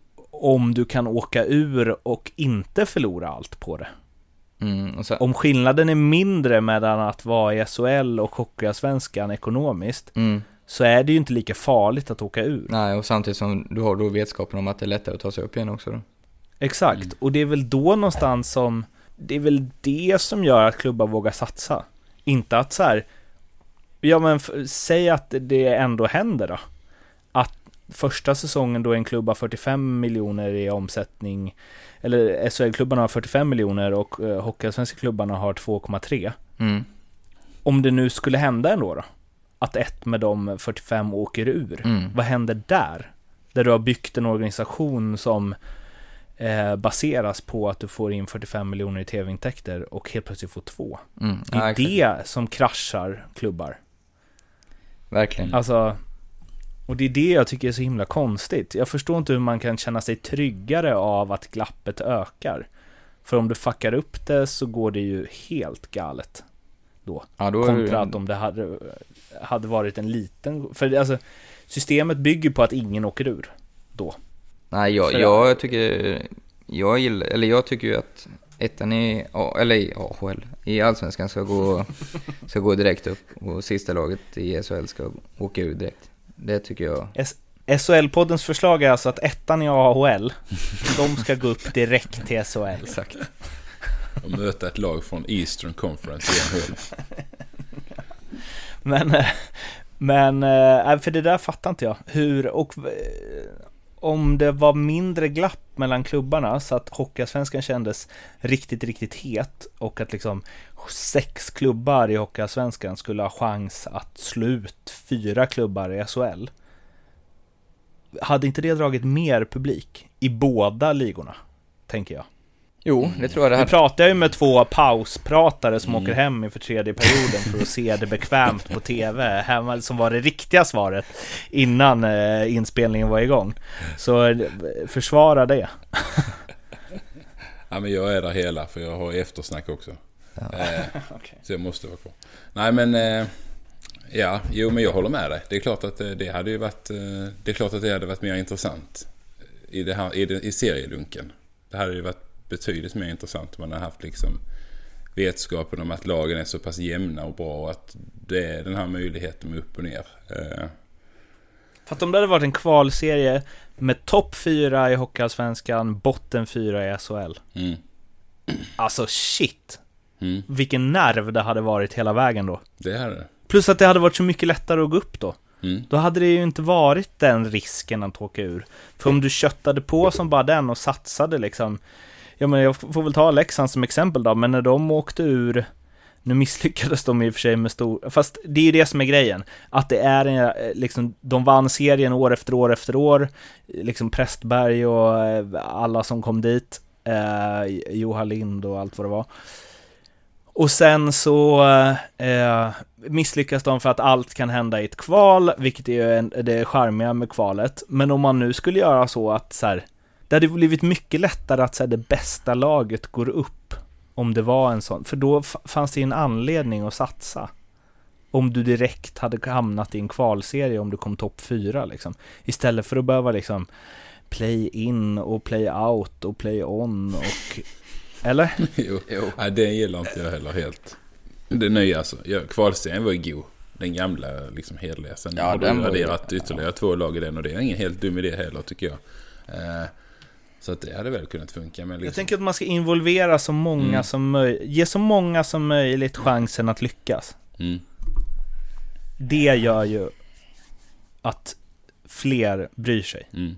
om du kan åka ur och inte förlora allt på det. Mm, så... Om skillnaden är mindre mellan att vara i SHL och Hockeyallsvenskan ekonomiskt mm. så är det ju inte lika farligt att åka ur. Nej, och samtidigt som du har då vetskapen om att det är lättare att ta sig upp igen också då. Exakt, mm. och det är väl då någonstans som det är väl det som gör att klubbar vågar satsa. Inte att så här, ja men säg att det ändå händer då första säsongen då en klubb har 45 miljoner i omsättning, eller SHL-klubbarna har 45 miljoner och eh, Hockeyallsvenska klubbarna har 2,3. Mm. Om det nu skulle hända ändå då, att ett med de 45 åker ur, mm. vad händer där? Där du har byggt en organisation som eh, baseras på att du får in 45 miljoner i tv-intäkter och helt plötsligt får två. Mm. Det är Ja, det som kraschar klubbar. Verkligen. Alltså, och det är det jag tycker är så himla konstigt. Jag förstår inte hur man kan känna sig tryggare av att glappet ökar. För om du fuckar upp det så går det ju helt galet. ja, då är det- Kontra att om det hade, hade varit en liten... För alltså, systemet bygger på att ingen åker ur. Nej, jag, För- jag tycker... Jag gillar, eller jag tycker ju att ettan i, eller i AHL, i Allsvenskan ska gå, [LAUGHS] ska gå direkt upp och sista laget i SHL ska åka ur direkt. Det tycker jag. SHL-poddens förslag är alltså att ettan i AHL, de ska gå upp direkt till SHL. Exakt. Och möta ett lag från Eastern Conference i NHL. Men, eh, men, eh, för det där fattar inte jag. Hur, och om det var mindre glapp mellan klubbarna så att Hockeyallsvenskan kändes riktigt, riktigt het och att liksom sex klubbar i Hockeyallsvenskan skulle ha chans att slå ut fyra klubbar i SHL. Hade inte det dragit mer publik i båda ligorna? Tänker jag. Jo, det tror jag det Nu hade. pratar ju med två pauspratare som Mm. åker hem inför tredje perioden för att se det bekvämt på TV, hemma, som var det riktiga svaret innan eh, inspelningen var igång. Så eh, försvara det. Ja men jag är där hela för jag har eftersnack också. Eh, [LAUGHS] Okej. Så jag måste vara kvar. Nej men... Eh, ja, jo men jag håller med dig. Det är klart att eh, det hade ju varit... Eh, det är klart att det hade varit mer intressant. I, det här, i, det, i serielunken. Det hade ju varit betydligt mer intressant om man hade haft liksom vetskapen om att lagen är så pass jämna och bra och att det är den här möjligheten med upp och ner. Eh, För att om det hade varit en kvalserie med topp fyra i Hockeyallsvenskan, botten fyra i SHL. mm, Alltså shit! mm, Vilken nerv det hade varit hela vägen då. det hade det. Plus att det hade varit så mycket lättare att gå upp då. Mm, Då hade det ju inte varit den risken att åka ur. För om du köttade på som bara den och satsade liksom. Ja men jag får väl ta Leksand som exempel då, men när de åkte ur nu misslyckades de i och för sig med stor, fast det är ju det som är grejen. Att det är en, eh, liksom, de vann serien år efter år efter år. Liksom Prästberg och eh, alla som kom dit. Eh, Johan Lind och allt vad det var. Och sen så eh, misslyckas de för att allt kan hända i ett kval, vilket är ju en, det charmiga med kvalet. Men om man nu skulle göra så att så här, det hade blivit mycket lättare att här, det bästa laget går upp. Om det var en sån, för då fanns det ju en anledning att satsa. Om du direkt hade hamnat i en kvalserie om du kom topp fyra liksom. Istället för att behöva liksom play in och play out och play on och... [LAUGHS] Eller? jo. Nej, det gillar inte jag heller helt. Det nya alltså. Ja, kvalserien var ju god. Den gamla liksom hederliga. Sen Ja, har du adderat ytterligare två lag i den och det är ingen helt dum idé heller tycker jag. Eh, så att det hade väl kunnat funka. Men Jag liksom, tänker att man ska involvera så många Mm. som möjligt, ge så många som möjligt chansen att lyckas. mm, Det gör ju att fler bryr sig. mm.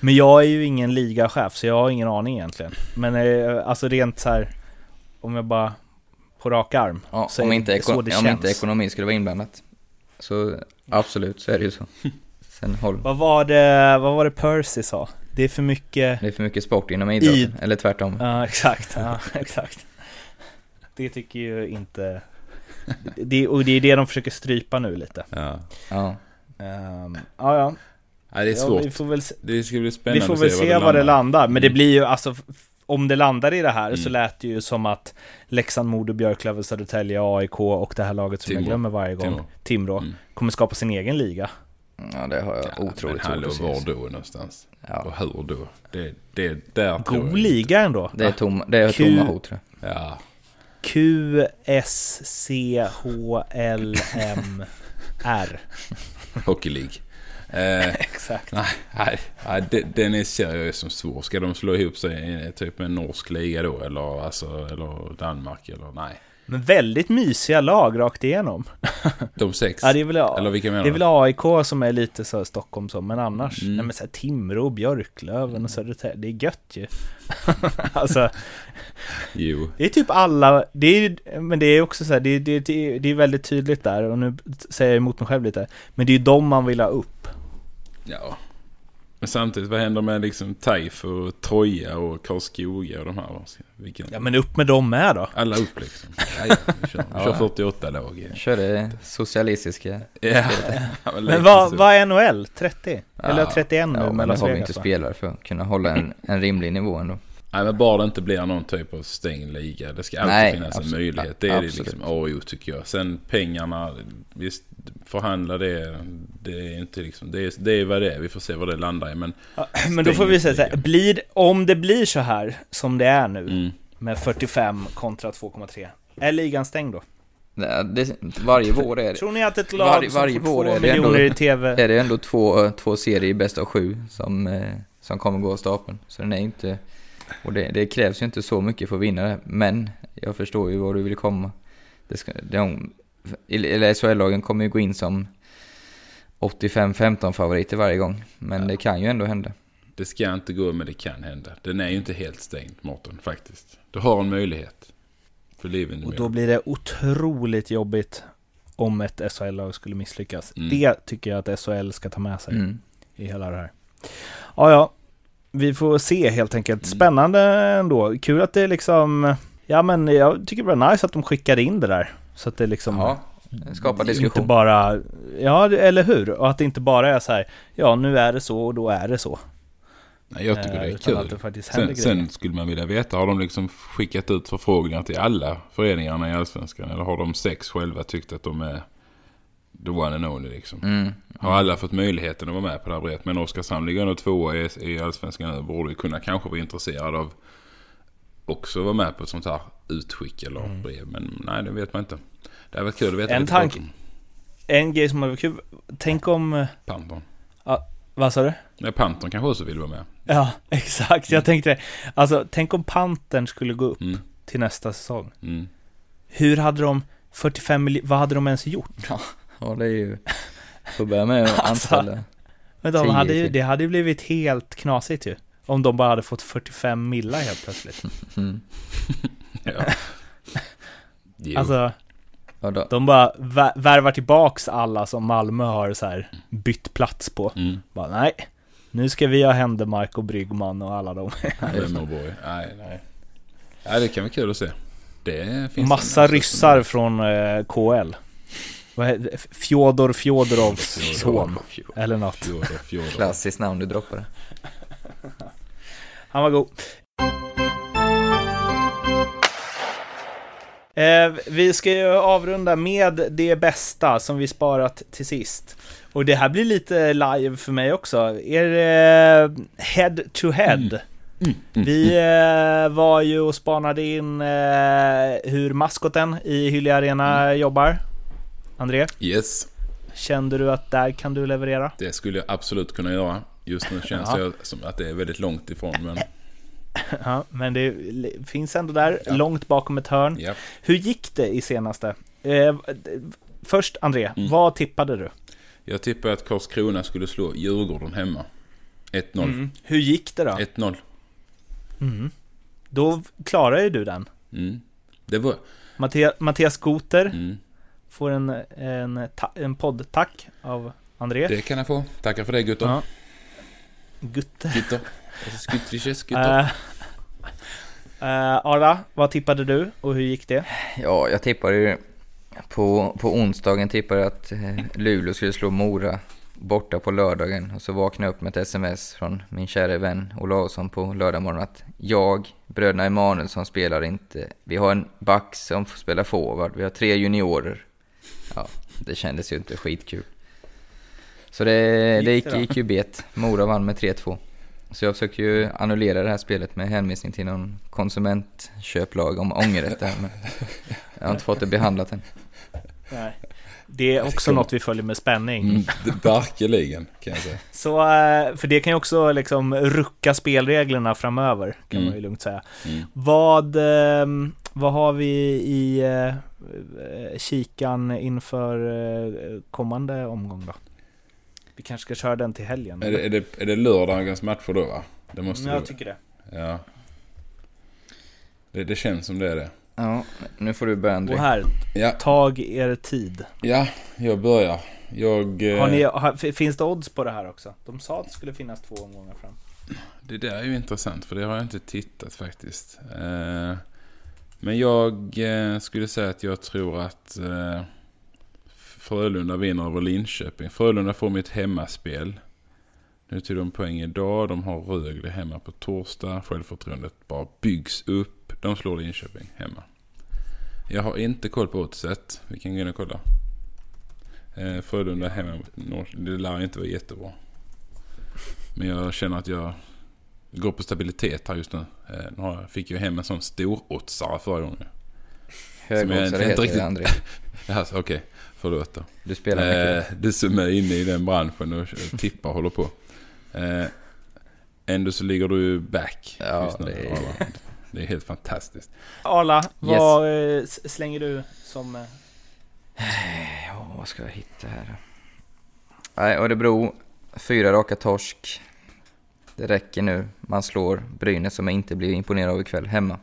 Men jag är ju ingen ligachef, så jag har ingen aning egentligen. Men eh, alltså rent så här, om jag bara på rak arm. Ja, så om inte, så det om känns. inte ekonomi skulle vara inblandat. Så absolut, så är det ju så. Sen håll. Vad var det, vad var det Percy sa? Det är för mycket... Det är för mycket sport inom idrotten, I- eller tvärtom. Ja, exakt. Ja, [LAUGHS] exakt. Det tycker ju inte... Det, och det är det de försöker strypa nu lite. Ja. Ja. Ehm, ja, ja. Nej, det är ja svårt. vi får väl se, Det ska bli vi spännande får att väl se var det landar. Men det Mm. blir ju alltså... Om det landar i det här så Mm. lät det ju som att Leksand, Modo, Björklöven, Södertälje, AIK och det här laget som jag Timrå. glömmer varje gång, Timrå. Timrå, Mm. kommer skapa sin egen liga. Ja, det har jag Ja, otroligt men svårt hallå, att se. var då någonstans? Och Ja. hur då? Det, det, där God jag- liga ändå. Det är, tom, det är Q- tomma hot tror jag. Ja, Q, S, C, H, L, M, R. [LAUGHS] Hockey League. Eh, [LAUGHS] Exakt. nej, nej, nej det, den är seriös som svår. Ska de slå ihop sig i typ en norsk liga då? Eller, alltså, eller Danmark? Eller nej. Men väldigt mysiga lag rakt igenom. [LAUGHS] De sex? Ja, det är väl, Eller vilka menar det är väl AIK som är lite så Stockholm som, men annars, Mm. nej men så här Timrå, Björklöven och Södertälje, det är gött ju. [LAUGHS] [LAUGHS] alltså, Jo. det är typ alla, det är, men det är också så här, det, det, det, det är väldigt tydligt där, och nu säger jag emot mig själv lite, men det är ju de man vill ha upp. Ja. Men samtidigt, vad händer med liksom Taif och Troja och Karlskoga och de här? Vilken... Ja men upp med dem med då. Alla upp liksom. [LAUGHS] Ja, ja, vi kör, vi kör Ja. 48 lag. Ja. Kör det socialistiska. Ja, men Men vad, vad är NHL? 30? Eller Ja. 31 nu Ja, men det har vi inte spelare för att kunna hålla en, en rimlig nivå ändå. Nej men bara det inte blir någon typ av stängd liga. Det ska alltid Nej, finnas absolut. en möjlighet. Det är det liksom A och O tycker jag. Sen pengarna, visst förhandla det. Det är inte liksom, det är, det är vad det är. Vi får se vad det landar i. Men Ja, [CLEARS THROAT] Men då får vi säga så här, blir, om det blir så här som det är nu mm, med 45 kontra 2,3 är ligan stängd då? Nej, Det, varje vår är det, Tror ni att ett lag Varje- som får vår 2 är det ändå- miljoner i TV är det ändå två, två serier i bäst av sju som, eh, som kommer gå av stapeln. Så den är inte... Och det, det krävs ju inte så mycket för att vinna det. Men jag förstår ju var du vill komma. Det ska, de, eller SHL-lagen kommer ju gå in som 85-15 favoriter varje gång. Men det kan ju ändå hända. det ska inte gå men det kan hända. Den är ju inte helt stängd Mårten faktiskt. Du har en möjlighet. För livet Och då blir det otroligt jobbigt om ett SHL-lag skulle misslyckas. Mm. Det tycker jag att SHL ska ta med sig Mm. i hela det här. Ja, ja. Vi får se helt enkelt. Mm. Spännande ändå. Kul att det liksom... Ja, men jag tycker det var nice att de skickade in det där. Så att det liksom... Ja, skapa Inte diskussion. bara... Ja, eller hur? Och att det inte bara är så här, ja nu är det så och då är det så. Nej, jag tycker Eh, det är att kul. det Sen, sen skulle man vilja veta, har de liksom skickat ut förfrågningar till alla föreningarna i Allsvenskan? Eller har de sex själva tyckt att de är the one and only liksom? Mm. Har alla fått möjligheten att vara med på det här brevet? Men Oskarshamn ligger ändå tvåa i, i Allsvenskan nu. Borde ju kunna kanske vara intresserad av också vara med på ett sånt här utskick eller brev. Men nej, det vet man inte. Det hade varit kul att veta En lite tanke- bakom En grej som var kul. Tänk om... Panton. Vad sa du? Nej, Panton kanske också vill vara med. Ja, [LAUGHS] exakt. Jag tänkte det. Alltså, tänk om Pantern skulle gå upp Mm. till nästa säsong. Mm. Hur hade de 45 miljoner, vad hade de ens gjort? Ja, det är ju... Får börja med att [LAUGHS] Alltså. anställa. Men de hade ju, det hade ju blivit helt knasigt ju. Om de bara hade fått 45 millar helt plötsligt. [LAUGHS] Mm. Ja. [LAUGHS] Alltså, Ja, då, de bara vä- värvar tillbaks alla som Malmö har så här bytt plats på. Mm. Bara, nej, nu ska vi ha Händemark och Bryggman och alla dem. Vemmerborg. Nej, nej. Nej, det kan vara kul att se. Det finns Massa ryssar från eh, KL. Vad heter det? Fjodor Fjodorovs son. Eller något. Fjodor, Fjodor. klassiskt namn du droppade. Han var god. Eh, vi ska ju avrunda med det bästa som vi sparat till sist. Och det här blir lite live för mig också. Är det head to head? Vi eh, var ju och spanade in eh, hur maskoten i Hyllie Arena jobbar. André, Yes, kände du att där kan du leverera? det skulle jag absolut kunna göra. Just nu känns Ja. det som att det är väldigt långt ifrån. Men [LAUGHS] Ja, men det finns ändå där, långt bakom ett hörn. ja. Hur gick det i senaste? Eh, först André, Mm. vad tippade du? Jag tippar att Karlskrona skulle slå Djurgården hemma. 1-0. Hur gick det då? 1-0. Mm. Då klarar ju du den. Mm. Det var... Mattia- Mattias Skoter Mm. Får en, en, ta- en podd-tack av André. Det kan jag få. Tackar för det Gutter. Ja. Gutte. Gutter. Skuttriches [LAUGHS] Gutter. Eh, eh, Ara, vad tippade du och hur gick det? Ja, jag tippade ju på, på onsdagen tippade jag att eh, Luleå skulle slå Mora borta på lördagen och så vaknade jag upp med ett sms från min kära vän Olausson på lördag morgon att jag, bröderna Emanuelsson spelar inte. Vi har en back som får spela forward, vi har tre juniorer. Ja, det kändes ju inte skitkul. Så det, det Gick gick, det då? gick ju bet. Mora vann med 3-2. Så jag försöker ju annullera det här spelet med hänvisning till någon konsumentköplag om ångerrätt där, men jag har inte fått det behandlat än. Nej. Det är också något vi följer med spänning. Mm, Verkligen kan jag säga. Så, eh, för det kan ju också liksom rucka spelreglerna framöver, kan Mm. man ju lugnt säga. Mm. Vad, ehm, vad har vi i eh, kikan inför eh, kommande omgång då? Vi kanske ska köra den till helgen? Är det, är, det, är det lördagens matcher då va? Det måste jag det tycker det. Ja. Det, det känns som det är det. Ja, nu får du börja André. Och här, Ja, tag er tid. ja jag börjar. Jag... eh, Har ni, har, finns det odds på det här också? De sa att det skulle finnas två omgångar fram. Det där är ju intressant för det har jag inte tittat faktiskt. Eh, men jag eh, skulle säga att jag tror att eh, Frölunda vinner över Linköping. Frölunda får mitt hemmaspel. Nu tog de poäng idag. De har Rögle hemma på torsdag. Självförtroendet bara byggs upp. De slår Linköping hemma. Jag har inte koll på oddset. Vi kan gå in och kolla. Eh, Frölunda hemma mot Norrköping. Det lär inte vara jättebra. Men jag känner att jag går på stabilitet här just nu. Eh, jag- fick ju hem en sån stor-oddsare förra gången. Högoddsare inte heter riktigt- det, André. [LAUGHS] Jaha, Okej, förlåt då. Du spelar mycket. Eh, du som är inne i den branschen och tippar och håller på. Eh, ändå så ligger du back Ja, just nu. det är- det är helt fantastiskt. Arla, vad eh, s- slänger du som... eh, Ja, vad ska jag hitta här? Nej, Örebro, fyra raka torsk. Det räcker nu. Man slår Brynäs som jag inte blir imponerad av ikväll, hemma.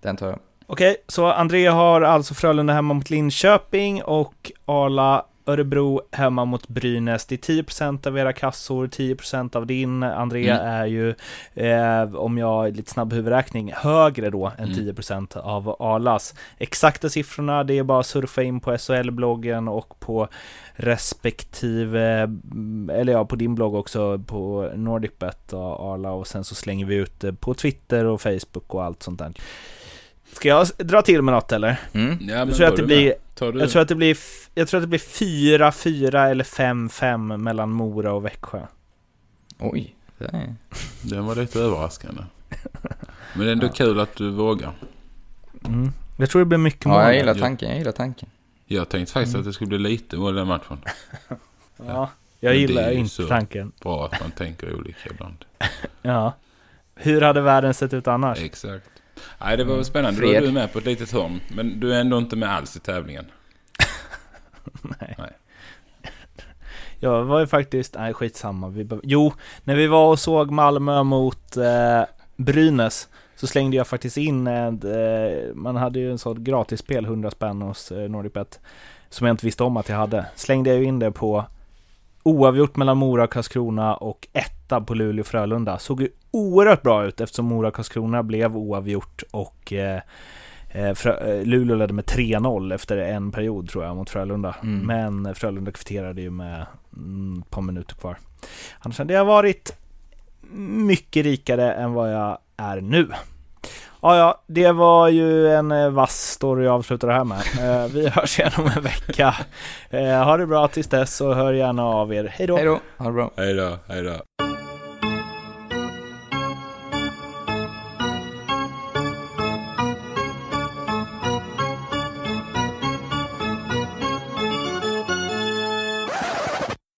Den tar jag. Okej, så André har alltså Frölunda hemma mot Linköping och Arla Örebro hemma mot Brynäs. Det är 10% av era kassor, 10% av din. André Mm. är ju, eh, om jag är lite snabb huvudräkning, högre då än Mm. 10% av Arlas. Exakta siffrorna, det är bara att surfa in på SHL-bloggen och på respektive, mm, eller ja, på din blogg också, på Nordicbet och Arla och sen så slänger vi ut det på Twitter och Facebook och allt sånt där. Ska jag dra till med något eller? Mm. Ja, Jag tror att det blir, du jag tror att det blir, f- jag tror att det blir 4-4 eller 5-5 mellan Mora och Växjö. Oj, det är... Den var lite överraskande. Men det är ändå kul att du vågar. Mm. Jag tror det blir mycket mål. Ja, jag gillar Ja. tanken, jag gillar tanken. Jag tänkte faktiskt Mm. att det skulle bli lite mål i den matchen. [LAUGHS] Ja, jag Men gillar inte tanken. Bra att man tänker olika ibland. [LAUGHS] Ja. Hur hade världen sett ut annars? Exakt. Nej, det var väl Mm. spännande. Då är Fred. du med på ett litet hörn. Men du är ändå inte med alls i tävlingen. [LAUGHS] Nej. Nej. Jag var ju faktiskt, nej skitsamma. Vi, jo, när vi var och såg Malmö mot eh, Brynäs så slängde jag faktiskt in ett, eh, man hade ju en sån gratisspel, 100 spänn hos eh, Nordicbet, som jag inte visste om att jag hade. Slängde jag ju in det på oavgjort mellan Mora och Karlskrona och etta på Luleå och Frölunda. Såg ju oerhört bra ut eftersom Mora och Karlskrona blev oavgjort och Frö- eh, Luleå ledde med 3-0 efter en period tror jag mot Frölunda. Mm. Men Frölunda kvitterade ju med mm, ett par minuter kvar. Annars hade jag varit mycket rikare än vad jag är nu. Ja, ja, det var ju en eh, vass story jag avslutar det här med. Eh, vi [LAUGHS] hörs igen om en vecka. Eh, ha det bra tills dess och hör gärna av er. Hej då! Hej då, ha det bra. Hej då, hej då.